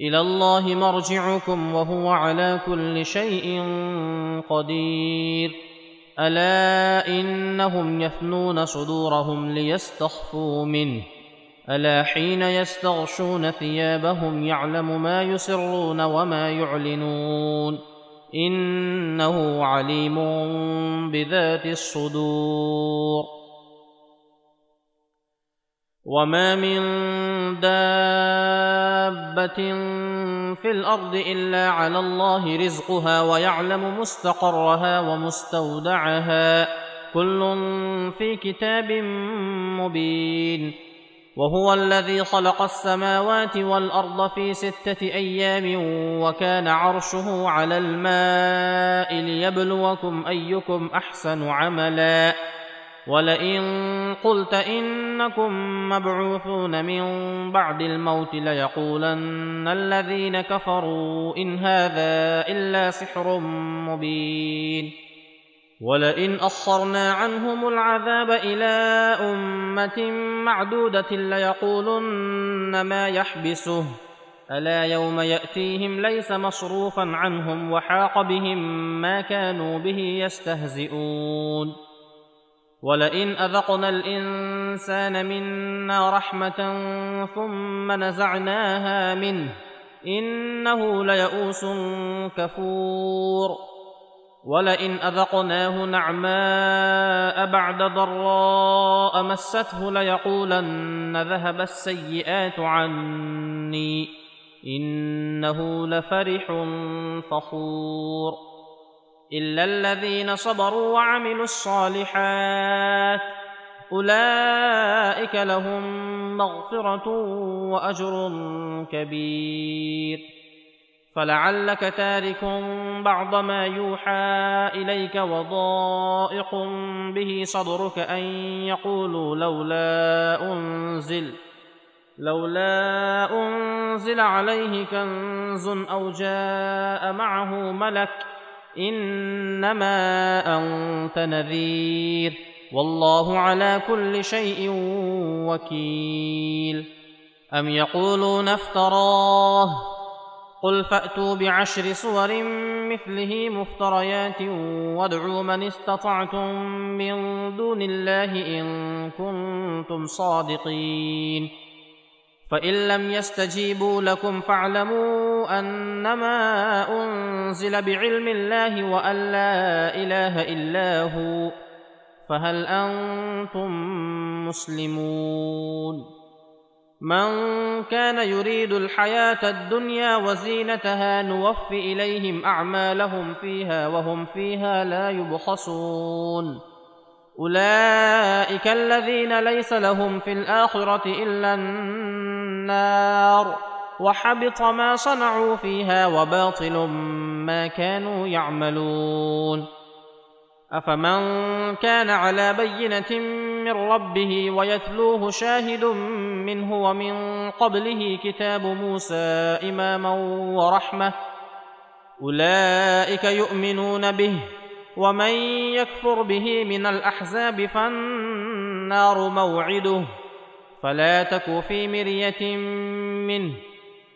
إلى الله مرجعكم وهو على كل شيء قدير. ألا إنهم يثنون صدورهم ليستخفوا منه. ألا حين يستغشون ثيابهم يعلم ما يسرون وما يعلنون. إنه عليم بذات الصدور. وما من دابه في الأرض الا على الله رزقها ويعلم مستقرها ومستودعها كل في كتاب مبين وهو الذي خلق السماوات والارض في سته أيام وكان عرشه على الماء ليبلوكم ايكم احسن عملا ولئن قلت انكم مبعوثون من بعد الموت ليقولن الذين كفروا ان هذا الا سحر مبين. ولئن اخرنا عنهم العذاب إلى امه معدوده ليقولن ما يحبسه. الا يوم ياتيهم ليس مصروفا عنهم وحاق بهم ما كانوا به يستهزئون. ولئن اذقنا الانسان منا رحمه ثم نزعناها منه انه ليئوس كفور ولئن اذقناه نعماء بعد ضراء مسته ليقولن ذهب السيئات عني انه لفرح فخور الا الذين صبروا وعملوا الصالحات اولئك لهم مغفره واجر كبير. فلعلك تارك بعض ما يوحى اليك وضائق به صدرك ان يقولوا لولا انزل لولا انزل عليه كنز أو جاء معه ملك إنما أنت نذير. والله على كل شيء وكيل. أم يقولون افتراه؟ قل فأتوا بعشر صور مثله مفتريات وادعوا من استطعتم من دون الله إن كنتم صادقين. فإن لم يستجيبوا لكم فاعلموا أنما أنزل بعلم الله وأن لا إله إلا هو فهل أنتم مسلمون؟ من كان يريد الحياة الدنيا وزينتها نوف إليهم أعمالهم فيها وهم فيها لا يبخسون. أولئك الذين ليس لهم في الآخرة إلا النار. وحبط ما صنعوا فيها وباطل ما كانوا يعملون. أفمن كان على بينة من ربه ويتلوه شاهد منه ومن قبله كتاب موسى إماما ورحمة أولئك يؤمنون به ومن يكفر به من الأحزاب فالنار موعده فلا تك في مرية منه.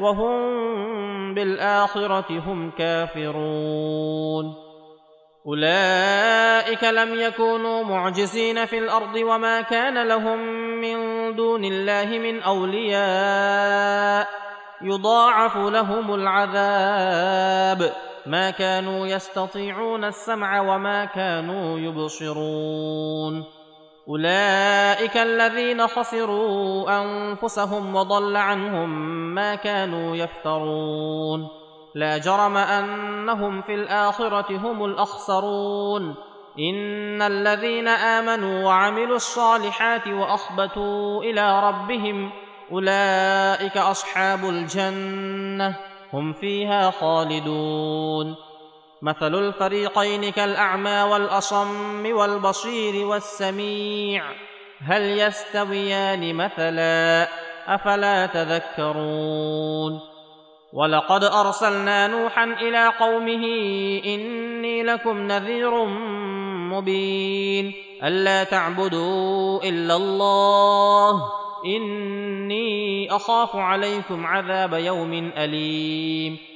وهم بالآخرة هم كافرون. أولئك لم يكونوا معجزين في الأرض وما كان لهم من دون الله من أولياء. يضاعف لهم العذاب. ما كانوا يستطيعون السمع وما كانوا يبصرون. أولئك الذين خسروا أنفسهم وضل عنهم ما كانوا يفترون. لا جرم أنهم في الآخرة هم الأخسرون. إن الذين آمنوا وعملوا الصالحات وأخبتوا إلى ربهم أولئك أصحاب الجنة. هم فيها خالدون. مثل الفريقين كالأعمى والأصم والبصير والسميع. هل يستويان مثلا؟ أفلا تذكرون. ولقد أرسلنا نوحا إلى قومه إني لكم نذير مبين. ألا تعبدوا إلا الله. إني أخاف عليكم عذاب يوم أليم.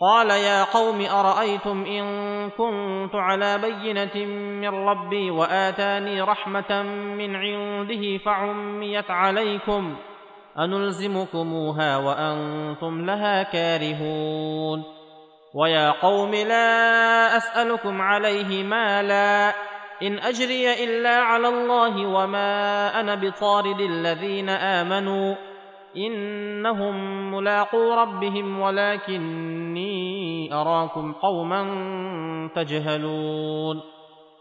قال يا قوم أرأيتم إن كنت على بينة من ربي وآتاني رحمة من عنده فعميت عليكم أنلزمكموها وأنتم لها كارهون ويا قوم لا أسألكم عليه مالا إن أجري إلا على الله وما أنا بطارد الذين آمنوا إنهم ملاقو ربهم ولكني أراكم قوما تجهلون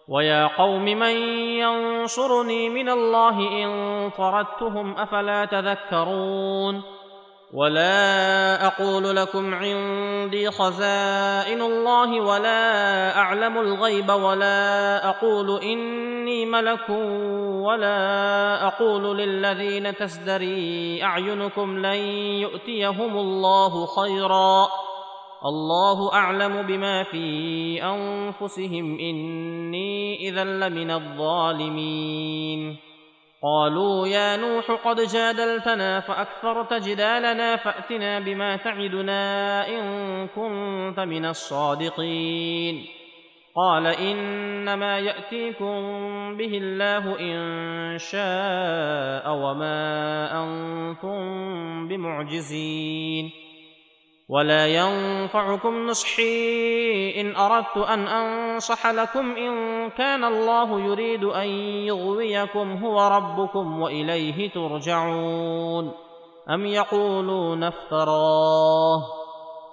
ويا قوم من ينصرني من الله إن طردتهم أفلا تذكرون ولا أقول لكم عندي خزائن الله ولا أعلم الغيب ولا أقول إني ملك ولا أقول للذين تزدري أعينكم لن يؤتيهم الله خيرا الله أعلم بما في أنفسهم إني إذا لمن الظالمين. قالوا يا نوح قد جادلتنا فأكثرت جدالنا فأتنا بما تعدنا إن كنت من الصادقين. قال إنما يأتيكم به الله إن شاء وما أنتم بمعجزين. ولا ينفعكم نصحي ان اردت ان انصح لكم ان كان الله يريد ان يغويكم هو ربكم واليه ترجعون ام يقولون افتراه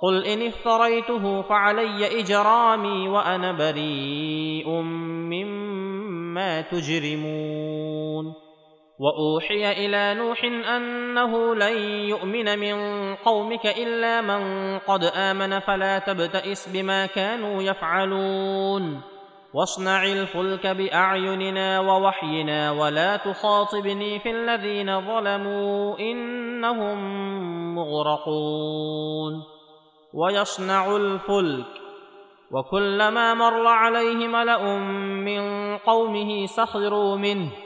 قل ان افتريته فعلي اجرامي وأنا بريء مما تجرمون وأوحي إلى نوح أنه لن يؤمن من قومك إلا من قد آمن فلا تبتئس بما كانوا يفعلون. واصنع الفلك بأعيننا ووحينا ولا تخاطبني في الذين ظلموا إنهم مغرقون. ويصنع الفلك وكلما مر عليه ملأ من قومه سخروا منه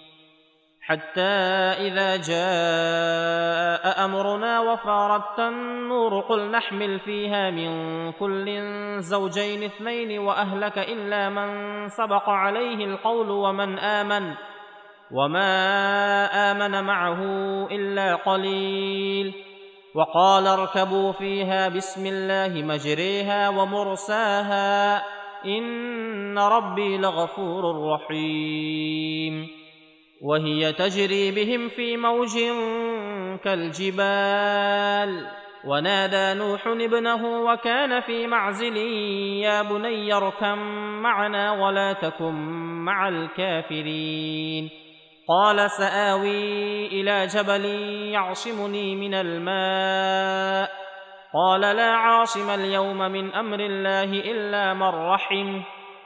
حتى إذا جاء أمرنا وفارت النور قل نحمل فيها من كل زوجين اثنين وأهلك إلا من سبق عليه القول ومن آمن وما آمن معه إلا قليل وقال اركبوا فيها بسم الله مجريها ومرساها إن ربي لغفور رحيم وهي تجري بهم في موج كالجبال. ونادى نوح ابنه وكان في معزل يا بني اركم معنا ولا تكن مع الكافرين. قال سآوي إلى جبل يعصمني من الماء. قال لا عاصم اليوم من أمر الله إلا من رحم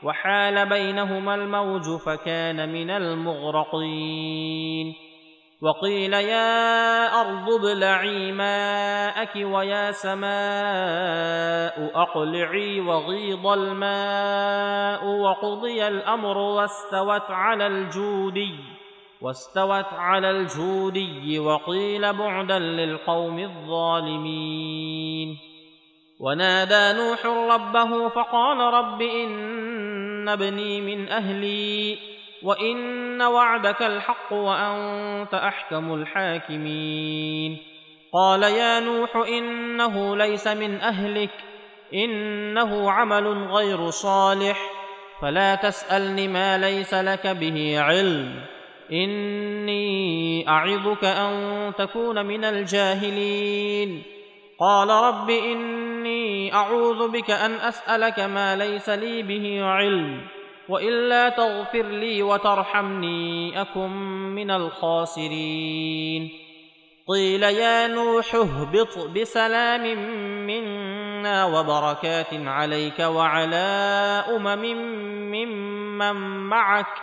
وحال بينهما الموج فكان من المغرقين. وقيل يا أرض ابلعي ماءك ويا سماء أقلعي وغيض الماء. وقضي الأمر واستوت على الجودي واستوت على الجودي. وقيل بعدا للقوم الظالمين. ونادى نوح ربه فقال رب إن ابني من أهلي وإن وعدك الحق وأنت أحكم الحاكمين. قال يا نوح إنه ليس من أهلك إنه عمل غير صالح فلا تسألني ما ليس لك به علم. إني أعظك أن تكون من الجاهلين. قال رب اني أعوذ بك أن أسألك ما ليس لي به علم وإلا تغفر لي وترحمني أكن من الخاسرين. قيل يا نوح اهبط بسلام منا وبركات عليك وعلى أمم ممن معك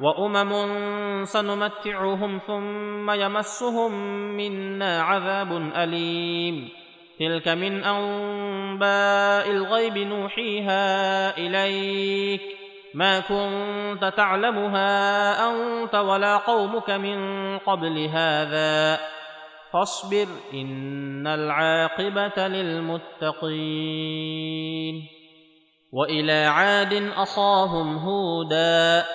وأمم سنمتعهم ثم يمسهم منا عذاب أليم. تلك من انباء الغيب نوحيها اليك ما كنت تعلمها انت ولا قومك من قبل هذا فاصبر ان العاقبه للمتقين والى عاد اخاهم هودا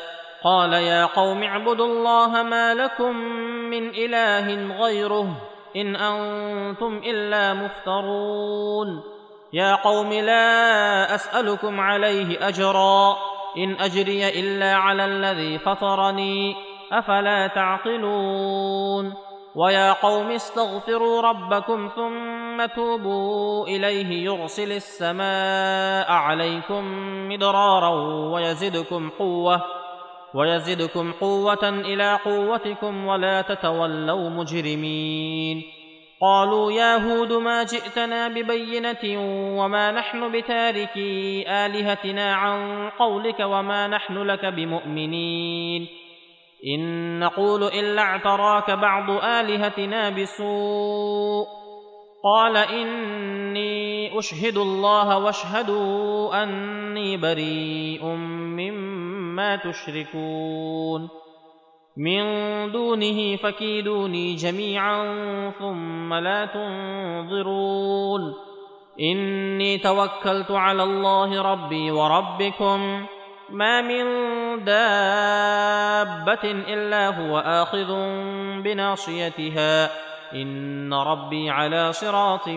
قال يا قوم اعبدوا الله ما لكم من اله غيره إن أنتم إلا مفترون. يا قوم لا أسألكم عليه أجرا. إن أجري إلا على الذي فطرني. أفلا تعقلون. ويا قوم استغفروا ربكم ثم توبوا إليه يرسل السماء عليكم مدرارا ويزدكم قوة. ويزدكم قوة إلى قوتكم ولا تتولوا مجرمين. قالوا يا هود ما جئتنا ببينة وما نحن بتاركي آلهتنا عن قولك وما نحن لك بمؤمنين. إن نقول إلا اعتراك بعض آلهتنا بسوء. قال إني أشهد الله واشهدوا أني بريء مما تشركون. من دونه فكيدوني جميعا ثم لا تنظرون. إني توكلت على الله ربي وربكم. ما من دابة إلا هو آخذ بناصيتها. إن ربي على صراط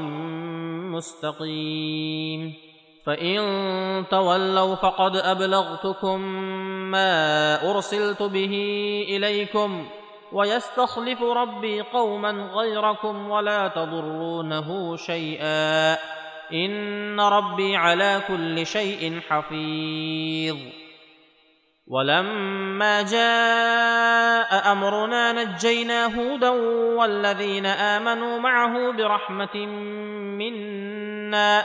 مستقيم. فان تولوا فقد ابلغتكم ما ارسلت به اليكم ويستخلف ربي قوما غيركم ولا تضرونه شيئا ان ربي على كل شيء حفيظ. ولما جاء امرنا نجينا هودا والذين امنوا معه برحمه منا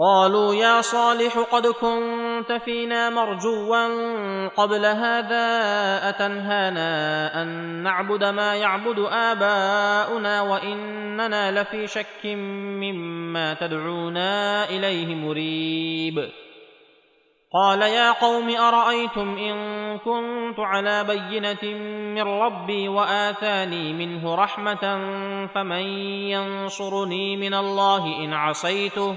قالوا يا صالح قد كنت فينا مرجوا قبل هذا أتنهانا أن نعبد ما يعبد آباؤنا وإننا لفي شك مما تدعونا إليه مريب. قال يا قوم أرأيتم إن كنت على بينة من ربي وآتاني منه رحمة فمن ينصرني من الله إن عصيته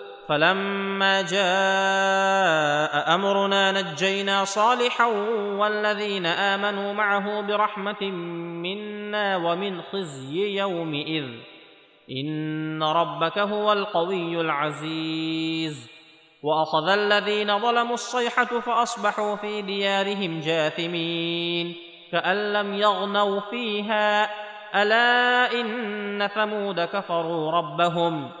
فلما جاء أمرنا نجينا صالحا والذين آمنوا معه برحمة منا ومن خزي يومئذ. إن ربك هو القوي العزيز. وأخذ الذين ظلموا الصيحة فأصبحوا في ديارهم جاثمين. كأن لم يغنوا فيها ألا إن ثمود كفروا ربهم.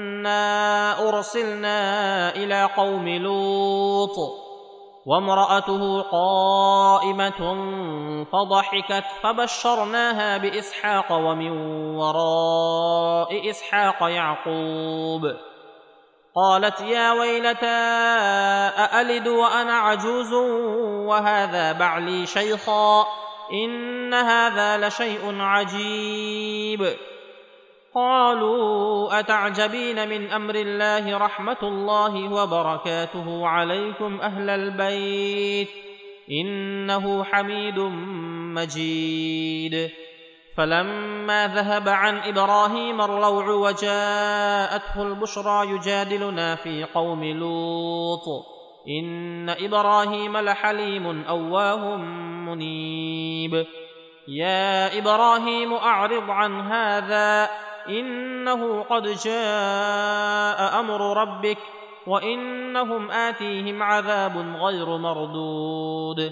انا ارسلنا إلى قوم لوط وامراته قائمه فضحكت فبشرناها باسحاق ومن وراء اسحاق يعقوب قالت يا ويلتى االد وأنا عجوز وهذا بعلي شيخا ان هذا لشيء عجيب قالوا أتعجبين من أمر الله رحمة الله وبركاته عليكم أهل البيت إنه حميد مجيد. فلما ذهب عن إبراهيم الروع وجاءته البشرى يجادلنا في قوم لوط. إن إبراهيم لحليم أواه منيب. يا إبراهيم أعرض عن هذا. إنه قد جاء أمر ربك وإنهم آتيهم عذاب غير مردود.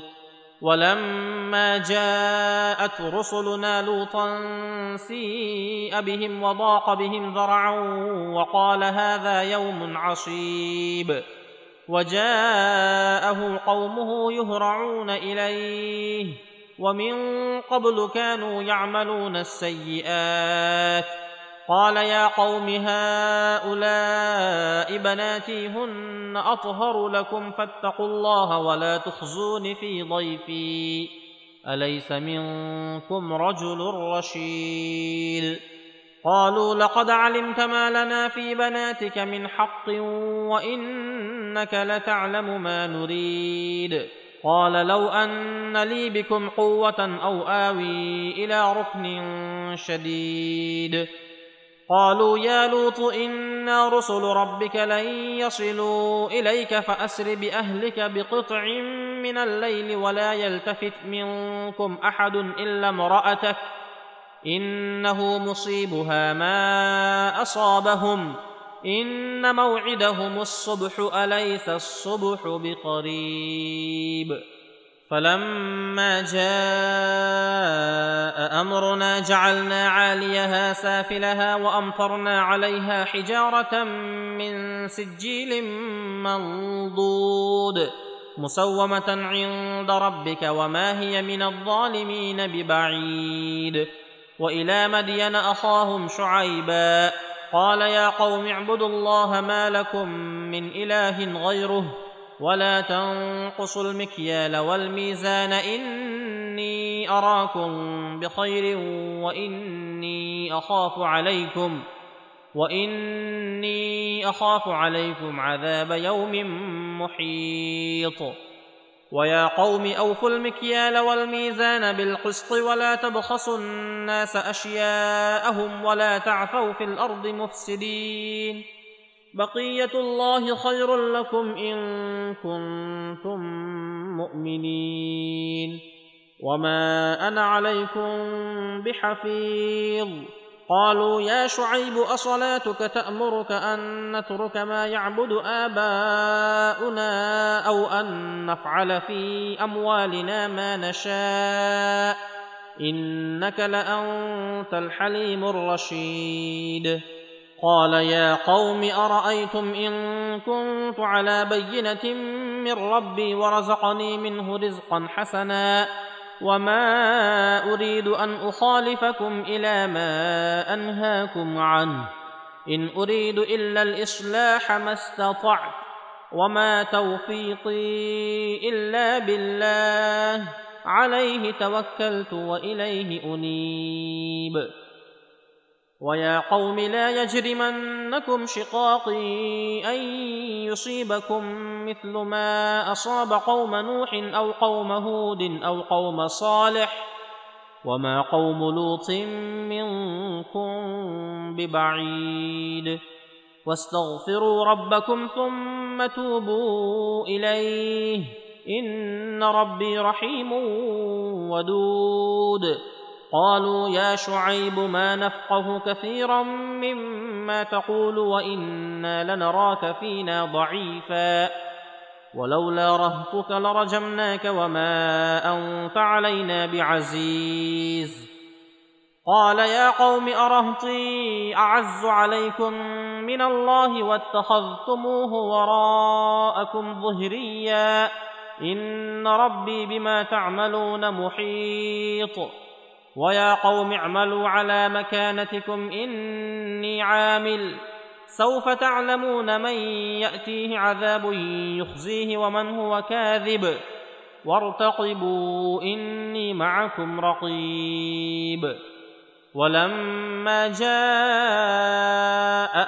ولما جاءت رسلنا لوطا سيء بهم وضاق بهم ذرعا وقال هذا يوم عصيب. وجاءه قومه يهرعون إليه. ومن قبل كانوا يعملون السيئات. قال يا قوم هؤلاء بناتي هن أطهر لكم فاتقوا الله ولا تخزون في ضيفي. أليس منكم رجل رشيد؟ قالوا لقد علمت ما لنا في بناتك من حق وإنك لتعلم ما نريد. قال لو أن لي بكم قوة أو آوي إلى ركن شديد. قالوا يا لوط إنا رسل ربك لن يصلوا إليك فأسر بأهلك بقطع من الليل ولا يلتفت منكم أحد إلا امرأتك إنه مصيبها ما أصابهم إن موعدهم الصبح أليس الصبح بقريب فلما جاء أمرنا جعلنا عاليها سافلها وأمطرنا عليها حجارة من سجيل منضود مسومة عند ربك وما هي من الظالمين ببعيد وإلى مدين أخاهم شعيبا قال يا قوم اعبدوا الله ما لكم من إله غيره ولا تنقصوا المكيال والميزان اني أراكم بخير وإني أخاف عليكم وإني أخاف عليكم عذاب يوم محيط. ويا قوم أوفوا المكيال والميزان بالقسط ولا تبخسوا الناس أشياءهم ولا تعثوا في الأرض مفسدين. بقية الله خير لكم إن كنتم مؤمنين. وما أنا عليكم بحفيظ قالوا يا شعيب اصلاتك تامرك ان نترك ما يعبد اباؤنا أو ان نفعل في اموالنا ما نشاء انك لانت الحليم الرشيد قال يا قوم ارايتم ان كنت على بينه من ربي ورزقني منه رزقا حسنا وما اريد ان اخالفكم إلى ما انهاكم عنه ان اريد الا الاصلاح ما استطعت وما توفيقي الا بالله عليه توكلت واليه انيب ويا قوم لا يجرمنكم شقاقي ان يصيبكم مثل ما اصاب قوم نوح أو قوم هود أو قوم صالح وما قوم لوط منكم ببعيد واستغفروا ربكم ثم توبوا اليه ان ربي رحيم ودود قالوا يا شعيب ما نفقه كثيرا مما تقول وإنا لنراك فينا ضعيفا. ولولا رهطك لرجمناك وما أنت علينا بعزيز. قال يا قوم أرهطي أعز عليكم من الله واتخذتموه وراءكم ظهريا. إن ربي بما تعملون محيط. ويا قوم اعملوا على مكانتكم إني عامل. سوف تعلمون من يأتيه عذاب يخزيه ومن هو كاذب. وارتقبوا إني معكم رقيب. ولما جاء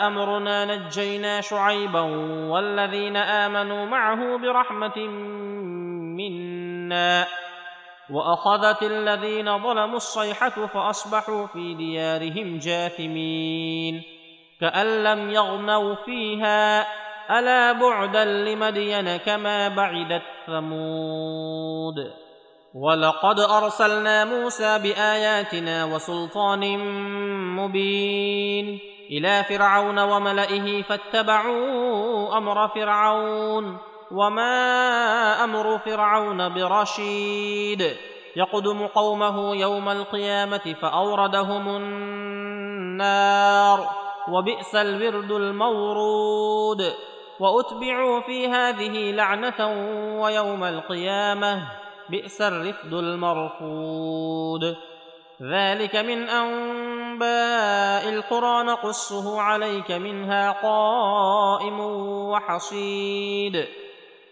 أمرنا نجينا شعيبا والذين آمنوا معه برحمة منا. وأخذت الذين ظلموا الصيحة فأصبحوا في ديارهم جاثمين. كأن لم يغنوا فيها ألا بعدا لمدين كما بعدت ثمود. ولقد أرسلنا موسى بآياتنا وسلطان مبين. إلى فرعون وملئه فاتبعوا أمر فرعون. وما أمر فرعون برشيد. يقدم قومه يوم القيامه فاوردهم النار وبئس الورد المورود. واتبعوا في هذه لعنه ويوم القيامه بئس الرفد المرفود. ذلك من انباء القرى. نقصه عليك منها قائم وحصيد.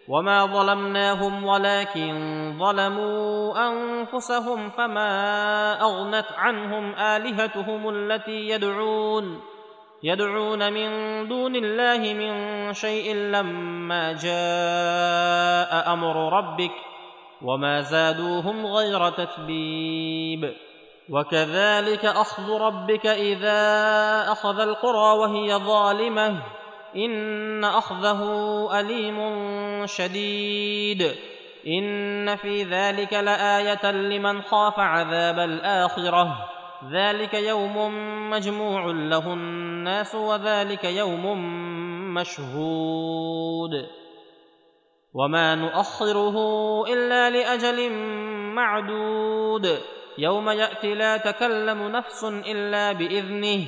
وما ظلمناهم ولكن ظلموا انفسهم فما اغنت عنهم الهتهم التي يدعون يدعون من دون الله من شيء لما جاء أمر ربك وما زادوهم غير تتبيب. وكذلك اخذ ربك اذا اخذ القرى وهي ظالمه ان اخذه اليم شديد ان في ذلك لايه لمن خاف عذاب الاخره ذلك يوم مجموع له الناس وذلك يوم مشهود وما نؤخره الا لاجل معدود يوم ياتي لا تكلم نفس الا باذنه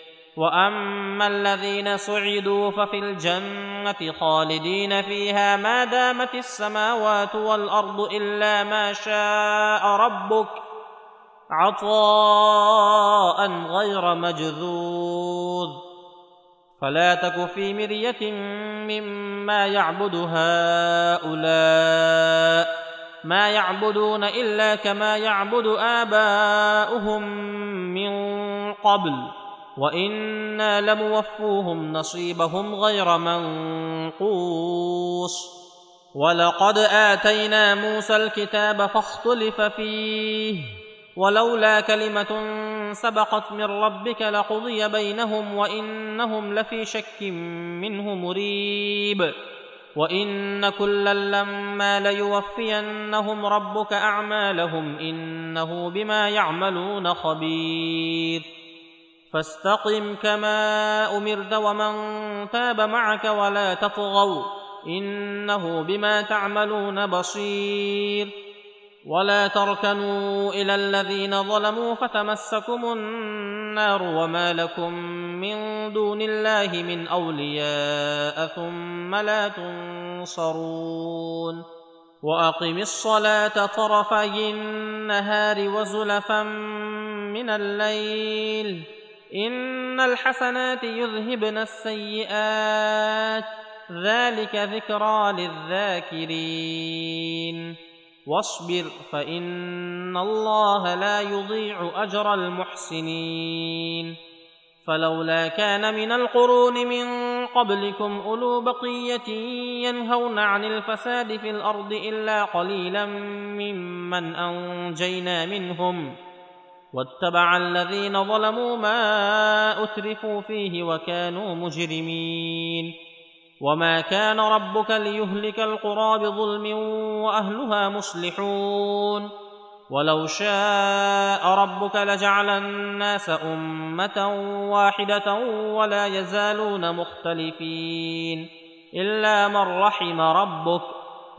واما الذين سعدوا ففي الجنه خالدين فيها ما دامت السماوات والارض الا ما شاء ربك عطاء غير مجذوذ فلا تك في مريه مما يعبد هؤلاء ما يعبدون الا كما يعبد اباؤهم من قبل وأنا لموفوهم نصيبهم غير منقوص ولقد اتينا موسى الكتاب فاختلف فيه ولولا كلمه سبقت من ربك لقضي بينهم وانهم لفي شك منه مريب وان كلا لما ليوفينهم ربك اعمالهم انه بما يعملون خبير فاستقم كما أمرت ومن تاب معك ولا تطغوا إنه بما تعملون بصير. ولا تركنوا إلى الذين ظلموا فتمسكم النار وما لكم من دون الله من أولياء ثم لا تنصرون. وأقم الصلاة طرفي النهار وزلفا من الليل. إن الحسنات يذهبن السيئات. ذلك ذكرى للذاكرين. واصبر فإن الله لا يضيع أجر المحسنين. فلولا كان من القرون من قبلكم أولو بقية ينهون عن الفساد في الأرض إلا قليلا ممن أنجينا منهم. واتبع الذين ظلموا ما أترفوا فيه وكانوا مجرمين. وما كان ربك ليهلك القرى بظلم وأهلها مصلحون. ولو شاء ربك لجعل الناس أمة واحدة ولا يزالون مختلفين إلا من رحم ربك.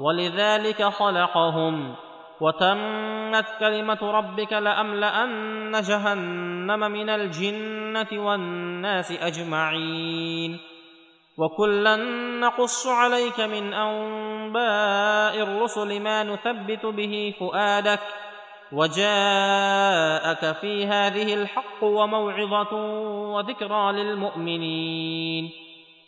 ولذلك خلقهم وتمت كلمة ربك لأملأن جهنم من الجنة والناس أجمعين. وكلا نقص عليك من أنباء الرسل ما نثبت به فؤادك وجاءك في هذه الحق وموعظة وذكرى للمؤمنين.